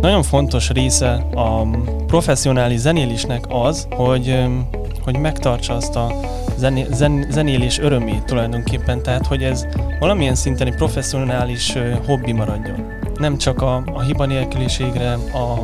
Nagyon fontos része a professzionális zenélésnek az, hogy, hogy megtartsa azt a zené, zen, zenélés örömét tulajdonképpen, tehát hogy ez valamilyen szinten egy professzionális hobbi maradjon. Nem csak a, a hiba nélküliségre, a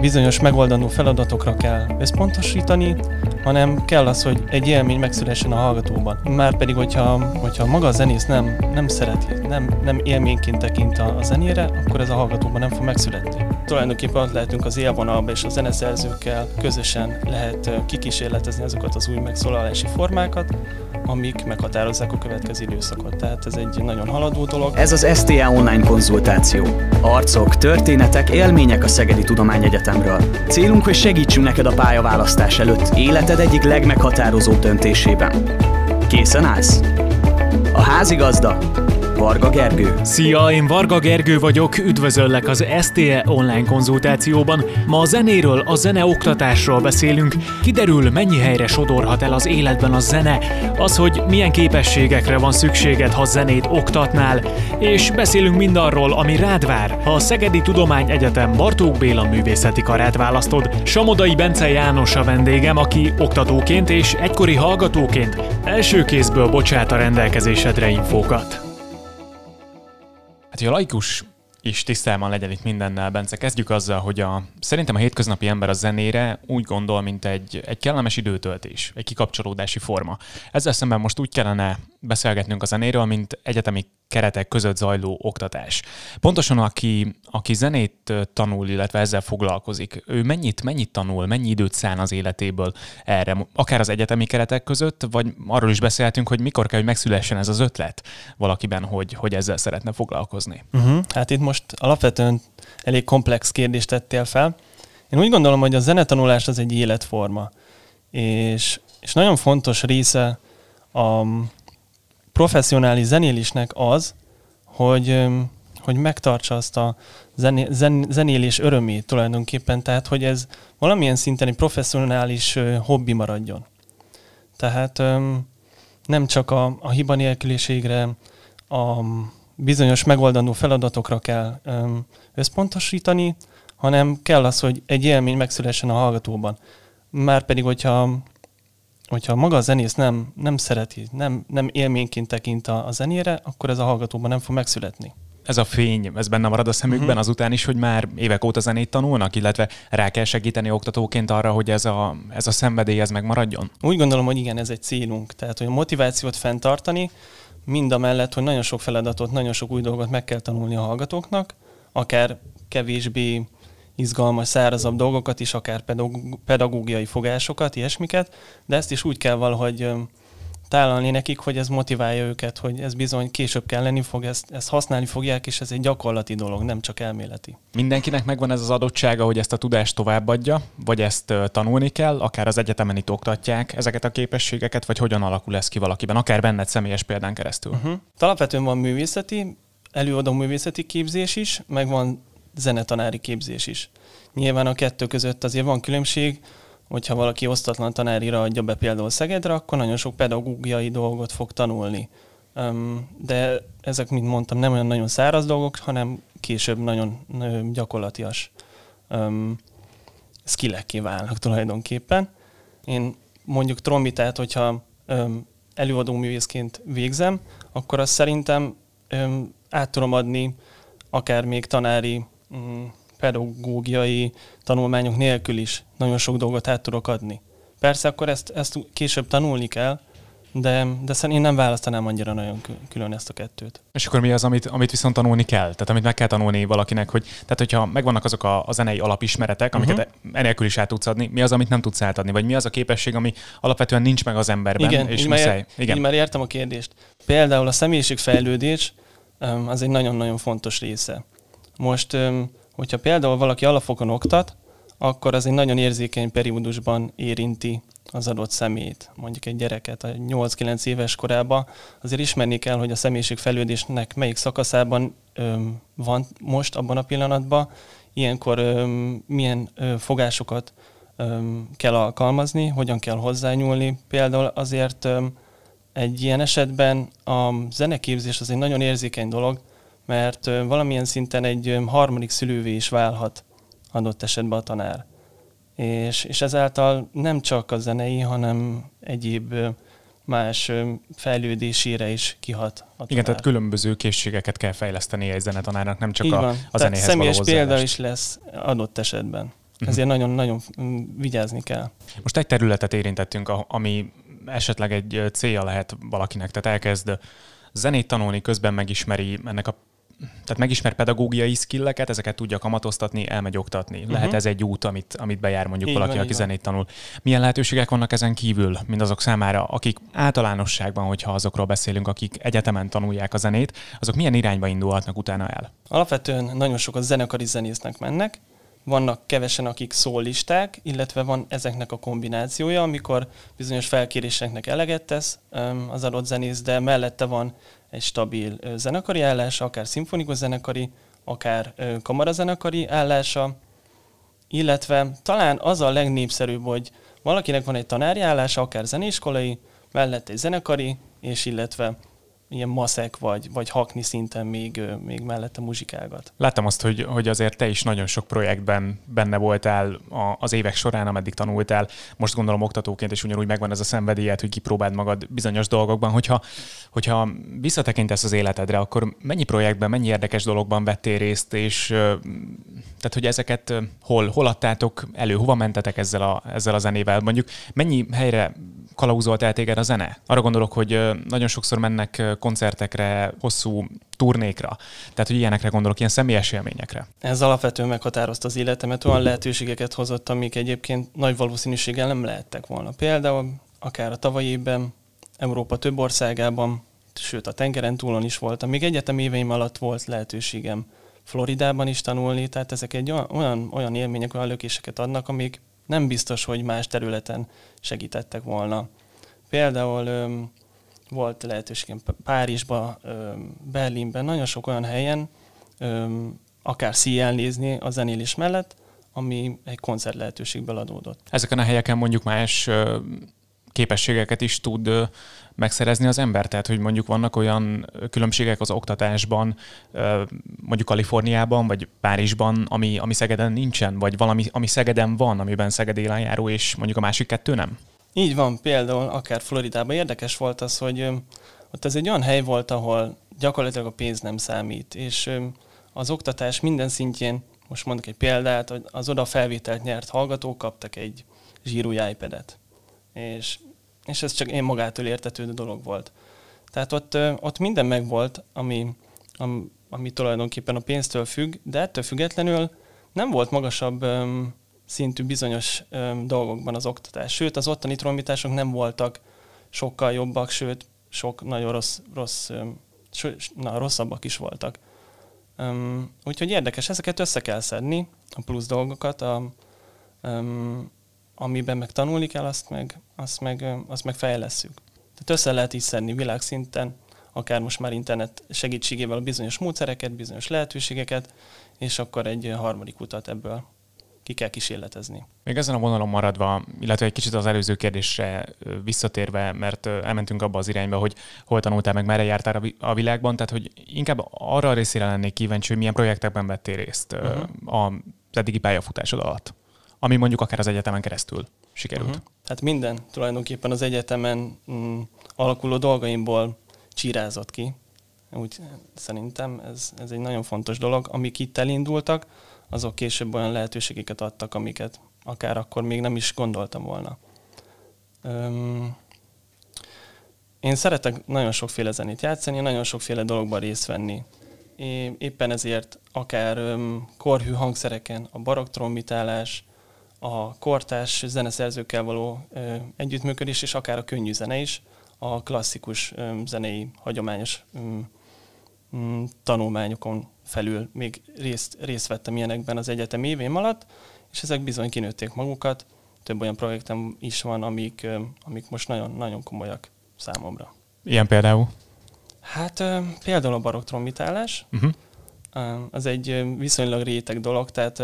bizonyos megoldandó feladatokra kell összpontosítani, hanem kell az, hogy egy élmény megszülessen a hallgatóban. Márpedig, hogyha, hogyha maga a zenész nem, nem szereti, nem, nem élményként tekint a, a zenére, akkor ez a hallgatóban nem fog megszületni. Tulajdonképpen ott lehetünk az élvonalba, és a zeneszerzőkkel közösen lehet kikísérletezni azokat az új megszólalási formákat, amik meghatározzák a következő időszakot. Tehát ez egy nagyon haladó dolog. Ez az STA online konzultáció. Arcok, történetek, élmények a Szegedi Tudományegyetemről. Célunk, hogy segítsünk neked a pályaválasztás előtt életed egyik legmeghatározóbb döntésében. Készen állsz? A házigazda Varga Gergő. Szia, én Varga Gergő vagyok, üdvözöllek az STE online konzultációban. Ma a zenéről, a zene oktatásról beszélünk. Kiderül, mennyi helyre sodorhat el az életben a zene, az, hogy milyen képességekre van szükséged, ha zenét oktatnál, és beszélünk mindarról, ami rád vár, ha a Szegedi Tudomány Egyetem Bartók Béla művészeti karát választod. Samodai Bence János a vendégem, aki oktatóként és egykori hallgatóként első kézből bocsát a rendelkezésedre infókat. Hát, hogy a laikus is tisztában legyen itt mindennel, Bence. Kezdjük azzal, hogy a, szerintem a hétköznapi ember a zenére úgy gondol, mint egy, egy kellemes időtöltés, egy kikapcsolódási forma. Ezzel szemben most úgy kellene beszélgetnünk a zenéről, mint egyetemi keretek között zajló oktatás. Pontosan aki, aki zenét tanul, illetve ezzel foglalkozik, ő mennyit, mennyit tanul, mennyi időt szán az életéből erre, akár az egyetemi keretek között, vagy arról is beszélhetünk, hogy mikor kell, hogy megszülessen ez az ötlet valakiben, hogy, hogy ezzel szeretne foglalkozni. Uh-huh. Hát itt most alapvetően elég komplex kérdést tettél fel. Én úgy gondolom, hogy a zenetanulás az egy életforma, és, és nagyon fontos része a, professzionális zenélésnek az, hogy, hogy megtartsa azt a zené, zen, zenélés örömét tulajdonképpen, tehát hogy ez valamilyen szinten egy professzionális hobbi maradjon. Tehát nem csak a, a hiba nélküliségre, a bizonyos megoldandó feladatokra kell összpontosítani, hanem kell az, hogy egy élmény megszülessen a hallgatóban. Márpedig, hogyha hogyha maga a zenész nem, nem szereti, nem, nem élményként tekint a, a zenére, akkor ez a hallgatóban nem fog megszületni. Ez a fény, ez benne marad a szemükben uh-huh. azután is, hogy már évek óta zenét tanulnak, illetve rá kell segíteni oktatóként arra, hogy ez a, ez a szenvedély ez megmaradjon? Úgy gondolom, hogy igen, ez egy célunk. Tehát, hogy a motivációt fenntartani, mind a mellett, hogy nagyon sok feladatot, nagyon sok új dolgot meg kell tanulni a hallgatóknak, akár kevésbé izgalmas, szárazabb dolgokat is, akár pedagógiai fogásokat, ilyesmiket, de ezt is úgy kell valahogy tálalni nekik, hogy ez motiválja őket, hogy ez bizony később kell lenni fog, ezt, ezt használni fogják, és ez egy gyakorlati dolog, nem csak elméleti. Mindenkinek megvan ez az adottsága, hogy ezt a tudást továbbadja, vagy ezt tanulni kell, akár az egyetemen itt oktatják ezeket a képességeket, vagy hogyan alakul ez ki valakiben, akár benned személyes példán keresztül. Uh-huh. Alapvetően van művészeti, előadó művészeti képzés is, meg van zenetanári képzés is. Nyilván a kettő között azért van különbség, hogyha valaki osztatlan tanárira adja be például Szegedre, akkor nagyon sok pedagógiai dolgot fog tanulni. De ezek, mint mondtam, nem olyan nagyon száraz dolgok, hanem később nagyon, gyakorlatias skillekké válnak tulajdonképpen. Én mondjuk trombitát, hogyha előadó művészként végzem, akkor azt szerintem át tudom adni akár még tanári pedagógiai tanulmányok nélkül is nagyon sok dolgot át tudok adni. Persze akkor ezt, ezt később tanulni kell, de, de szerintem én nem választanám annyira nagyon külön ezt a kettőt. És akkor mi az, amit, amit viszont tanulni kell? Tehát amit meg kell tanulni valakinek, hogy tehát hogyha megvannak azok a, a zenei alapismeretek, amiket uh-huh. enélkül is át tudsz adni, mi az, amit nem tudsz átadni? Vagy mi az a képesség, ami alapvetően nincs meg az emberben? Igen, és így, már, Igen. így már értem a kérdést. Például a személyiségfejlődés az egy nagyon-nagyon fontos része. Most, hogyha például valaki alapfokon oktat, akkor az egy nagyon érzékeny periódusban érinti az adott szemét, mondjuk egy gyereket a 8-9 éves korában, azért ismerni kell, hogy a személyiség fejlődésnek melyik szakaszában öm, van most abban a pillanatban, ilyenkor öm, milyen ö, fogásokat öm, kell alkalmazni, hogyan kell hozzányúlni. Például azért öm, egy ilyen esetben a zeneképzés az egy nagyon érzékeny dolog, mert valamilyen szinten egy harmadik szülővé is válhat adott esetben a tanár. És, és ezáltal nem csak a zenei, hanem egyéb más fejlődésére is kihat. A tanár. Igen, tehát különböző készségeket kell fejleszteni egy zenetanárnak, nem csak a, a zenéhez személyes való példa is lesz adott esetben. Uh-huh. Ezért nagyon-nagyon mm, vigyázni kell. Most egy területet érintettünk, ami esetleg egy célja lehet valakinek, tehát elkezd zenét tanulni, közben megismeri ennek a tehát megismer pedagógiai skilleket, ezeket tudja kamatoztatni, elmegy oktatni. Uh-huh. Lehet ez egy út, amit, amit bejár mondjuk így valaki, van, aki zenét tanul. Milyen lehetőségek vannak ezen kívül, mindazok számára, akik általánosságban, hogyha azokról beszélünk, akik egyetemen tanulják a zenét, azok milyen irányba indulhatnak utána el? Alapvetően nagyon sok a zenekari zenésznek mennek, vannak kevesen, akik szólisták, illetve van ezeknek a kombinációja, amikor bizonyos felkéréseknek eleget tesz az adott zenész, de mellette van egy stabil zenekari állása, akár szimfonikus zenekari, akár kamarazenekari állása, illetve talán az a legnépszerűbb, hogy valakinek van egy tanári állása, akár zenéskolai, mellett egy zenekari, és illetve ilyen maszek vagy, vagy hakni szinten még, még mellette muzsikálgat. Láttam azt, hogy, hogy azért te is nagyon sok projektben benne voltál az évek során, ameddig tanultál. Most gondolom oktatóként, és ugyanúgy megvan ez a szenvedélyed, hogy kipróbáld magad bizonyos dolgokban. Hogyha, hogyha visszatekintesz az életedre, akkor mennyi projektben, mennyi érdekes dologban vettél részt, és tehát, hogy ezeket hol, hol adtátok elő, hova mentetek ezzel a, ezzel a zenével? Mondjuk mennyi helyre kalauzolt el téged a zene? Arra gondolok, hogy nagyon sokszor mennek koncertekre, hosszú turnékra. Tehát, hogy ilyenekre gondolok, ilyen személyes élményekre. Ez alapvetően meghatározta az életemet, olyan lehetőségeket hozott, amik egyébként nagy valószínűséggel nem lehettek volna. Például akár a tavalyi évben, Európa több országában, sőt a tengeren túlon is voltam. Még egyetem éveim alatt volt lehetőségem Floridában is tanulni, tehát ezek egy olyan, olyan élmények, olyan lökéseket adnak, amik nem biztos, hogy más területen segítettek volna. Például volt lehetőségem Párizsba, Berlinben, nagyon sok olyan helyen, akár szíjjel nézni a zenélés mellett, ami egy koncert lehetőségből adódott. Ezeken a helyeken mondjuk más képességeket is tud megszerezni az ember? Tehát, hogy mondjuk vannak olyan különbségek az oktatásban, mondjuk Kaliforniában, vagy Párizsban, ami, ami Szegeden nincsen, vagy valami, ami Szegeden van, amiben Szeged járó, és mondjuk a másik kettő nem? Így van, például akár Floridában érdekes volt az, hogy ott ez egy olyan hely volt, ahol gyakorlatilag a pénz nem számít, és az oktatás minden szintjén, most mondok egy példát, hogy az oda felvételt nyert hallgatók kaptak egy zsírú iPad-et. És és ez csak én magától értetődő dolog volt. Tehát ott, ott minden megvolt, ami, ami, ami tulajdonképpen a pénztől függ, de ettől függetlenül nem volt magasabb um, szintű bizonyos dolgokban az oktatás. Sőt, az ottani trombitások nem voltak sokkal jobbak, sőt, sok nagyon rossz, rossz um, na, rosszabbak is voltak. Um, úgyhogy érdekes, ezeket össze kell szedni, a plusz dolgokat, a, um, amiben meg tanulni kell, azt meg, azt meg, azt meg fejlesszük. Tehát össze lehet így szedni világszinten, akár most már internet segítségével a bizonyos módszereket, bizonyos lehetőségeket, és akkor egy harmadik utat ebből ki kell kísérletezni. Még ezen a vonalon maradva, illetve egy kicsit az előző kérdésre visszatérve, mert elmentünk abba az irányba, hogy hol tanultál meg, merre jártál a világban, tehát hogy inkább arra a részére lennék kíváncsi, hogy milyen projektekben vettél részt uh-huh. az eddigi pályafutásod alatt ami mondjuk akár az egyetemen keresztül sikerült. Uh-huh. Hát minden tulajdonképpen az egyetemen mm, alakuló dolgaimból csírázott ki. Úgy szerintem ez, ez egy nagyon fontos dolog. Amik itt elindultak, azok később olyan lehetőségeket adtak, amiket akár akkor még nem is gondoltam volna. Öm, én szeretek nagyon sokféle zenét játszani, nagyon sokféle dologban részt venni. É, éppen ezért akár öm, korhű hangszereken, a barokk trombitálás, a kortás zeneszerzőkkel való ö, együttműködés, és akár a könnyű zene is, a klasszikus ö, zenei hagyományos ö, ö, tanulmányokon felül még részt, részt vettem ilyenekben az egyetem évém alatt, és ezek bizony kinőtték magukat. Több olyan projektem is van, amik, amik most nagyon-nagyon komolyak számomra. Ilyen például? Hát például a barokk trombitálás. Uh-huh. Az egy viszonylag réteg dolog, tehát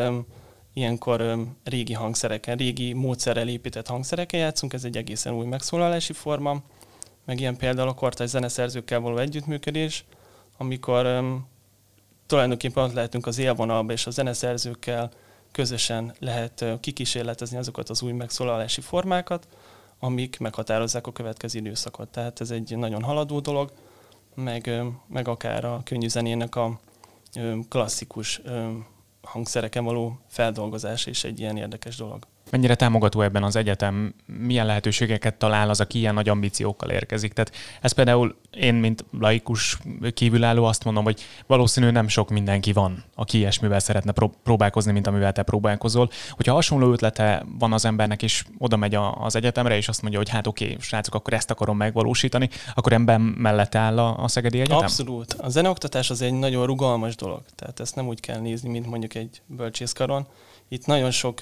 ilyenkor régi hangszereken, régi módszerrel épített hangszereken játszunk, ez egy egészen új megszólalási forma, meg ilyen például a kortárs zeneszerzőkkel való együttműködés, amikor tulajdonképpen ott lehetünk az élvonalba, és a zeneszerzőkkel közösen lehet kikísérletezni azokat az új megszólalási formákat, amik meghatározzák a következő időszakot. Tehát ez egy nagyon haladó dolog, meg, meg akár a könnyű zenének a klasszikus hangszereken való feldolgozás is egy ilyen érdekes dolog. Mennyire támogató ebben az egyetem? Milyen lehetőségeket talál az, aki ilyen nagy ambíciókkal érkezik? Tehát ez például én, mint laikus kívülálló azt mondom, hogy valószínű nem sok mindenki van, aki ilyesmivel szeretne próbálkozni, mint amivel te próbálkozol. Hogyha hasonló ötlete van az embernek, és oda megy az egyetemre, és azt mondja, hogy hát oké, srácok, akkor ezt akarom megvalósítani, akkor ember mellett áll a, a Szegedi Egyetem? Abszolút. A zeneoktatás az egy nagyon rugalmas dolog. Tehát ezt nem úgy kell nézni, mint mondjuk egy bölcsészkaron. Itt nagyon sok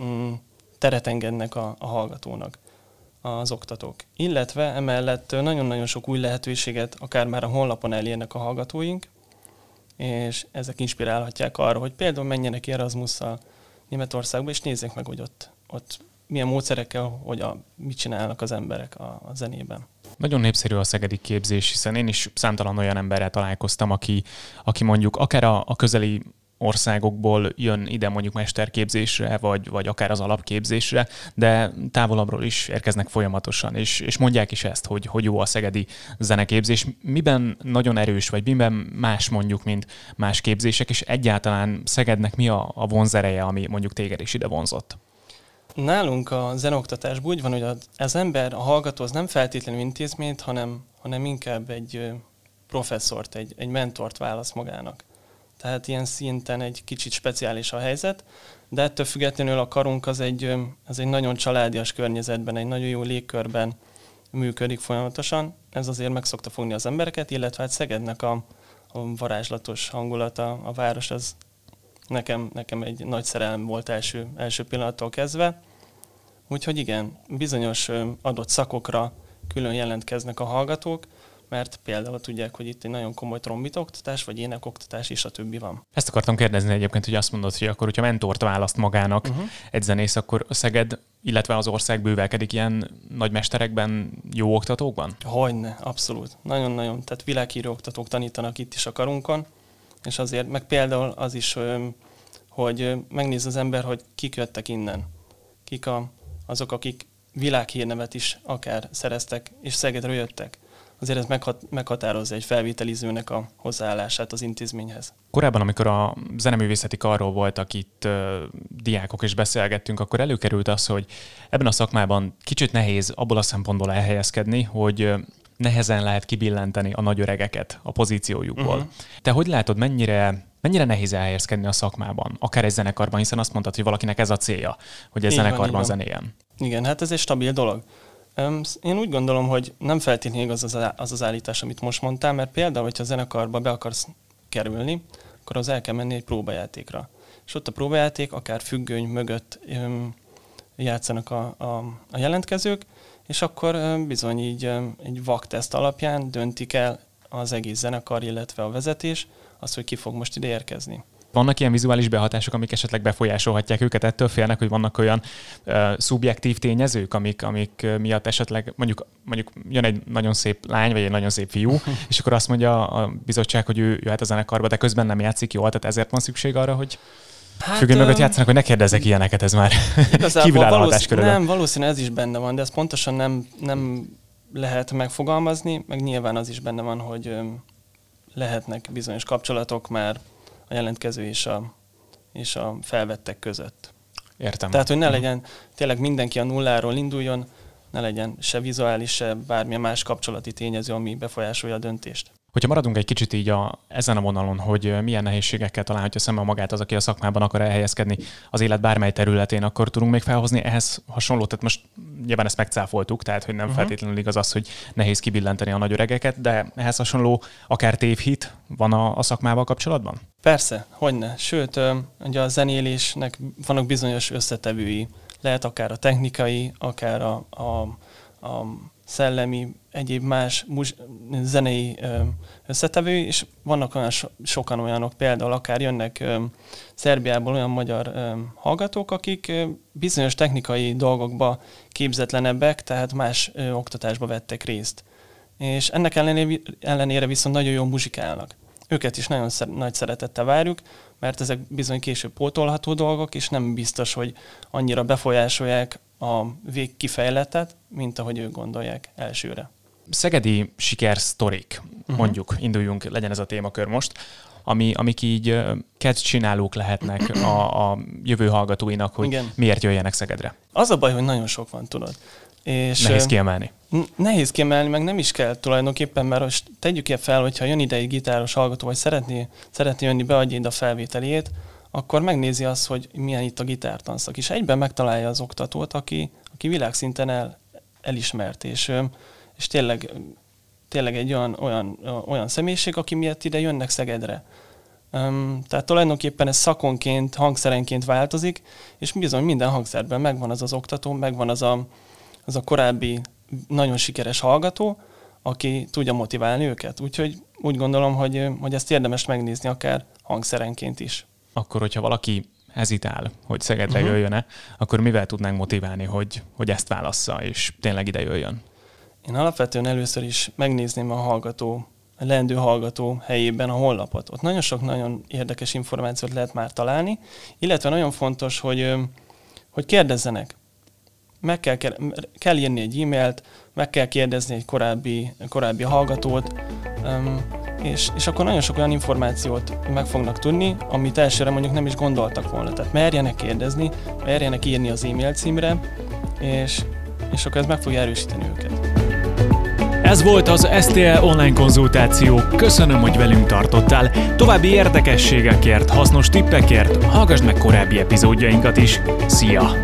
mm, teret engednek a, a hallgatónak az oktatók. Illetve emellett nagyon-nagyon sok új lehetőséget akár már a honlapon elérnek a hallgatóink, és ezek inspirálhatják arra, hogy például menjenek Erasmusszal Németországba, és nézzék meg, hogy ott, ott milyen módszerekkel, hogy a, mit csinálnak az emberek a, a zenében. Nagyon népszerű a szegedi képzés, hiszen én is számtalan olyan emberrel találkoztam, aki, aki mondjuk akár a, a közeli országokból jön ide mondjuk mesterképzésre, vagy, vagy akár az alapképzésre, de távolabbról is érkeznek folyamatosan, és, és mondják is ezt, hogy, hogy jó a szegedi zeneképzés. Miben nagyon erős, vagy miben más mondjuk, mint más képzések, és egyáltalán Szegednek mi a, a vonzereje, ami mondjuk téged is ide vonzott? Nálunk a zenoktatásban úgy van, hogy az ember, a hallgató az nem feltétlenül intézményt, hanem, hanem inkább egy professzort, egy, egy mentort válasz magának tehát ilyen szinten egy kicsit speciális a helyzet, de ettől függetlenül a karunk az egy, az egy nagyon családias környezetben, egy nagyon jó légkörben működik folyamatosan. Ez azért meg szokta fogni az embereket, illetve hát Szegednek a, a varázslatos hangulata, a város az nekem, nekem egy nagy szerelem volt első, első pillanattól kezdve. Úgyhogy igen, bizonyos adott szakokra külön jelentkeznek a hallgatók, mert például tudják, hogy itt egy nagyon komoly trombitoktatás, vagy énekoktatás, és a többi van. Ezt akartam kérdezni egyébként, hogy azt mondod, hogy akkor, hogyha mentort választ magának uh-huh. egy zenész, akkor a Szeged, illetve az ország bővelkedik ilyen nagy mesterekben, jó oktatókban? Hogyne, abszolút. Nagyon-nagyon, tehát világhírű oktatók tanítanak itt is a karunkon, és azért, meg például az is, hogy megnéz az ember, hogy kik jöttek innen. Kik a, azok, akik világhírnevet is akár szereztek, és Szegedről jöttek azért ez meghat, meghatározza egy felvételizőnek a hozzáállását az intézményhez. Korábban, amikor a zeneművészeti karról voltak itt uh, diákok és beszélgettünk, akkor előkerült az, hogy ebben a szakmában kicsit nehéz abból a szempontból elhelyezkedni, hogy nehezen lehet kibillenteni a nagy öregeket a pozíciójukból. Uh-huh. Te hogy látod, mennyire mennyire nehéz elhelyezkedni a szakmában, akár egy zenekarban, hiszen azt mondtad, hogy valakinek ez a célja, hogy egy zenekarban zenéljen. Igen, hát ez egy stabil dolog. Én úgy gondolom, hogy nem feltétlenül igaz az, az állítás, amit most mondtál, mert például, hogyha a zenekarba be akarsz kerülni, akkor az el kell menni egy próbajátékra. És ott a próbajáték akár függöny mögött játszanak a, a, a jelentkezők, és akkor öm, bizony így egy vakteszt alapján döntik el az egész zenekar, illetve a vezetés, az, hogy ki fog most ide érkezni. Vannak ilyen vizuális behatások, amik esetleg befolyásolhatják őket, ettől félnek, hogy vannak olyan uh, szubjektív tényezők, amik, amik miatt esetleg mondjuk, mondjuk jön egy nagyon szép lány, vagy egy nagyon szép fiú, és akkor azt mondja a bizottság, hogy ő jöhet a zenekarba, de közben nem játszik jól, tehát ezért van szükség arra, hogy Hát, Függő mögött játszanak, hogy ne kérdezek ilyeneket, ez már kívülálló valószín, Nem, valószínű ez is benne van, de ezt pontosan nem, nem lehet megfogalmazni, meg nyilván az is benne van, hogy lehetnek bizonyos kapcsolatok már a jelentkező és a, és a felvettek között. Értem. Tehát, hogy ne mhm. legyen tényleg mindenki a nulláról induljon, ne legyen se vizuális, se bármilyen más kapcsolati tényező, ami befolyásolja a döntést. Hogyha maradunk egy kicsit így a, ezen a vonalon, hogy milyen nehézségekkel találhatja szemben magát az, aki a szakmában akar elhelyezkedni az élet bármely területén, akkor tudunk még felhozni ehhez hasonlót. Tehát most nyilván ezt megcáfoltuk, tehát hogy nem uh-huh. feltétlenül igaz az, hogy nehéz kibillenteni a nagy öregeket, de ehhez hasonló akár tévhit van a, a szakmával kapcsolatban? Persze, hogyne. Sőt, ugye a zenélésnek vannak bizonyos összetevői. Lehet akár a technikai, akár a, a, a szellemi, egyéb más muz- zenei összetevő, és vannak olyan so- sokan olyanok, például akár jönnek Szerbiából olyan magyar hallgatók, akik bizonyos technikai dolgokba képzetlenebbek, tehát más oktatásba vettek részt. És ennek ellenére, viszont nagyon jól muzsikálnak. őket is nagyon szer- nagy szeretettel várjuk, mert ezek bizony később pótolható dolgok, és nem biztos, hogy annyira befolyásolják a végkifejletet, mint ahogy ők gondolják elsőre. Szegedi sikersztorik, uh-huh. mondjuk, induljunk, legyen ez a témakör most, ami, amik így kedv csinálók lehetnek a, a jövő hallgatóinak, hogy Igen. miért jöjjenek Szegedre. Az a baj, hogy nagyon sok van, tudod. És nehéz kiemelni. Nehéz kiemelni, meg nem is kell tulajdonképpen, mert most tegyük ilyen fel, hogyha jön ide egy gitáros hallgató, vagy szeretné, szeretné jönni, beadja ide a felvételét, akkor megnézi azt, hogy milyen itt a gitártanszak, és egyben megtalálja az oktatót, aki, aki világszinten el, elismert, és, és tényleg, tényleg egy olyan, olyan, olyan személyiség, aki miatt ide jönnek Szegedre. Um, tehát tulajdonképpen ez szakonként, hangszerenként változik, és bizony minden hangszerben megvan az az oktató, megvan az a, az a korábbi nagyon sikeres hallgató, aki tudja motiválni őket. Úgyhogy úgy gondolom, hogy, hogy ezt érdemes megnézni akár hangszerenként is. Akkor, hogyha valaki hezitál, hogy Szegedre uh-huh. jöjjön-e, akkor mivel tudnánk motiválni, hogy, hogy ezt válassza, és tényleg ide jöjjön? Én alapvetően először is megnézném a hallgató, a leendő hallgató helyében a honlapot. Ott nagyon sok nagyon érdekes információt lehet már találni, illetve nagyon fontos, hogy, hogy kérdezzenek meg kell, kell írni egy e-mailt, meg kell kérdezni egy korábbi, korábbi hallgatót, és, és akkor nagyon sok olyan információt meg fognak tudni, amit elsőre mondjuk nem is gondoltak volna. Tehát merjenek kérdezni, merjenek írni az e-mail címre, és, és akkor ez meg fogja erősíteni őket. Ez volt az STL online konzultáció. Köszönöm, hogy velünk tartottál. További érdekességekért, hasznos tippekért hallgass meg korábbi epizódjainkat is. Szia!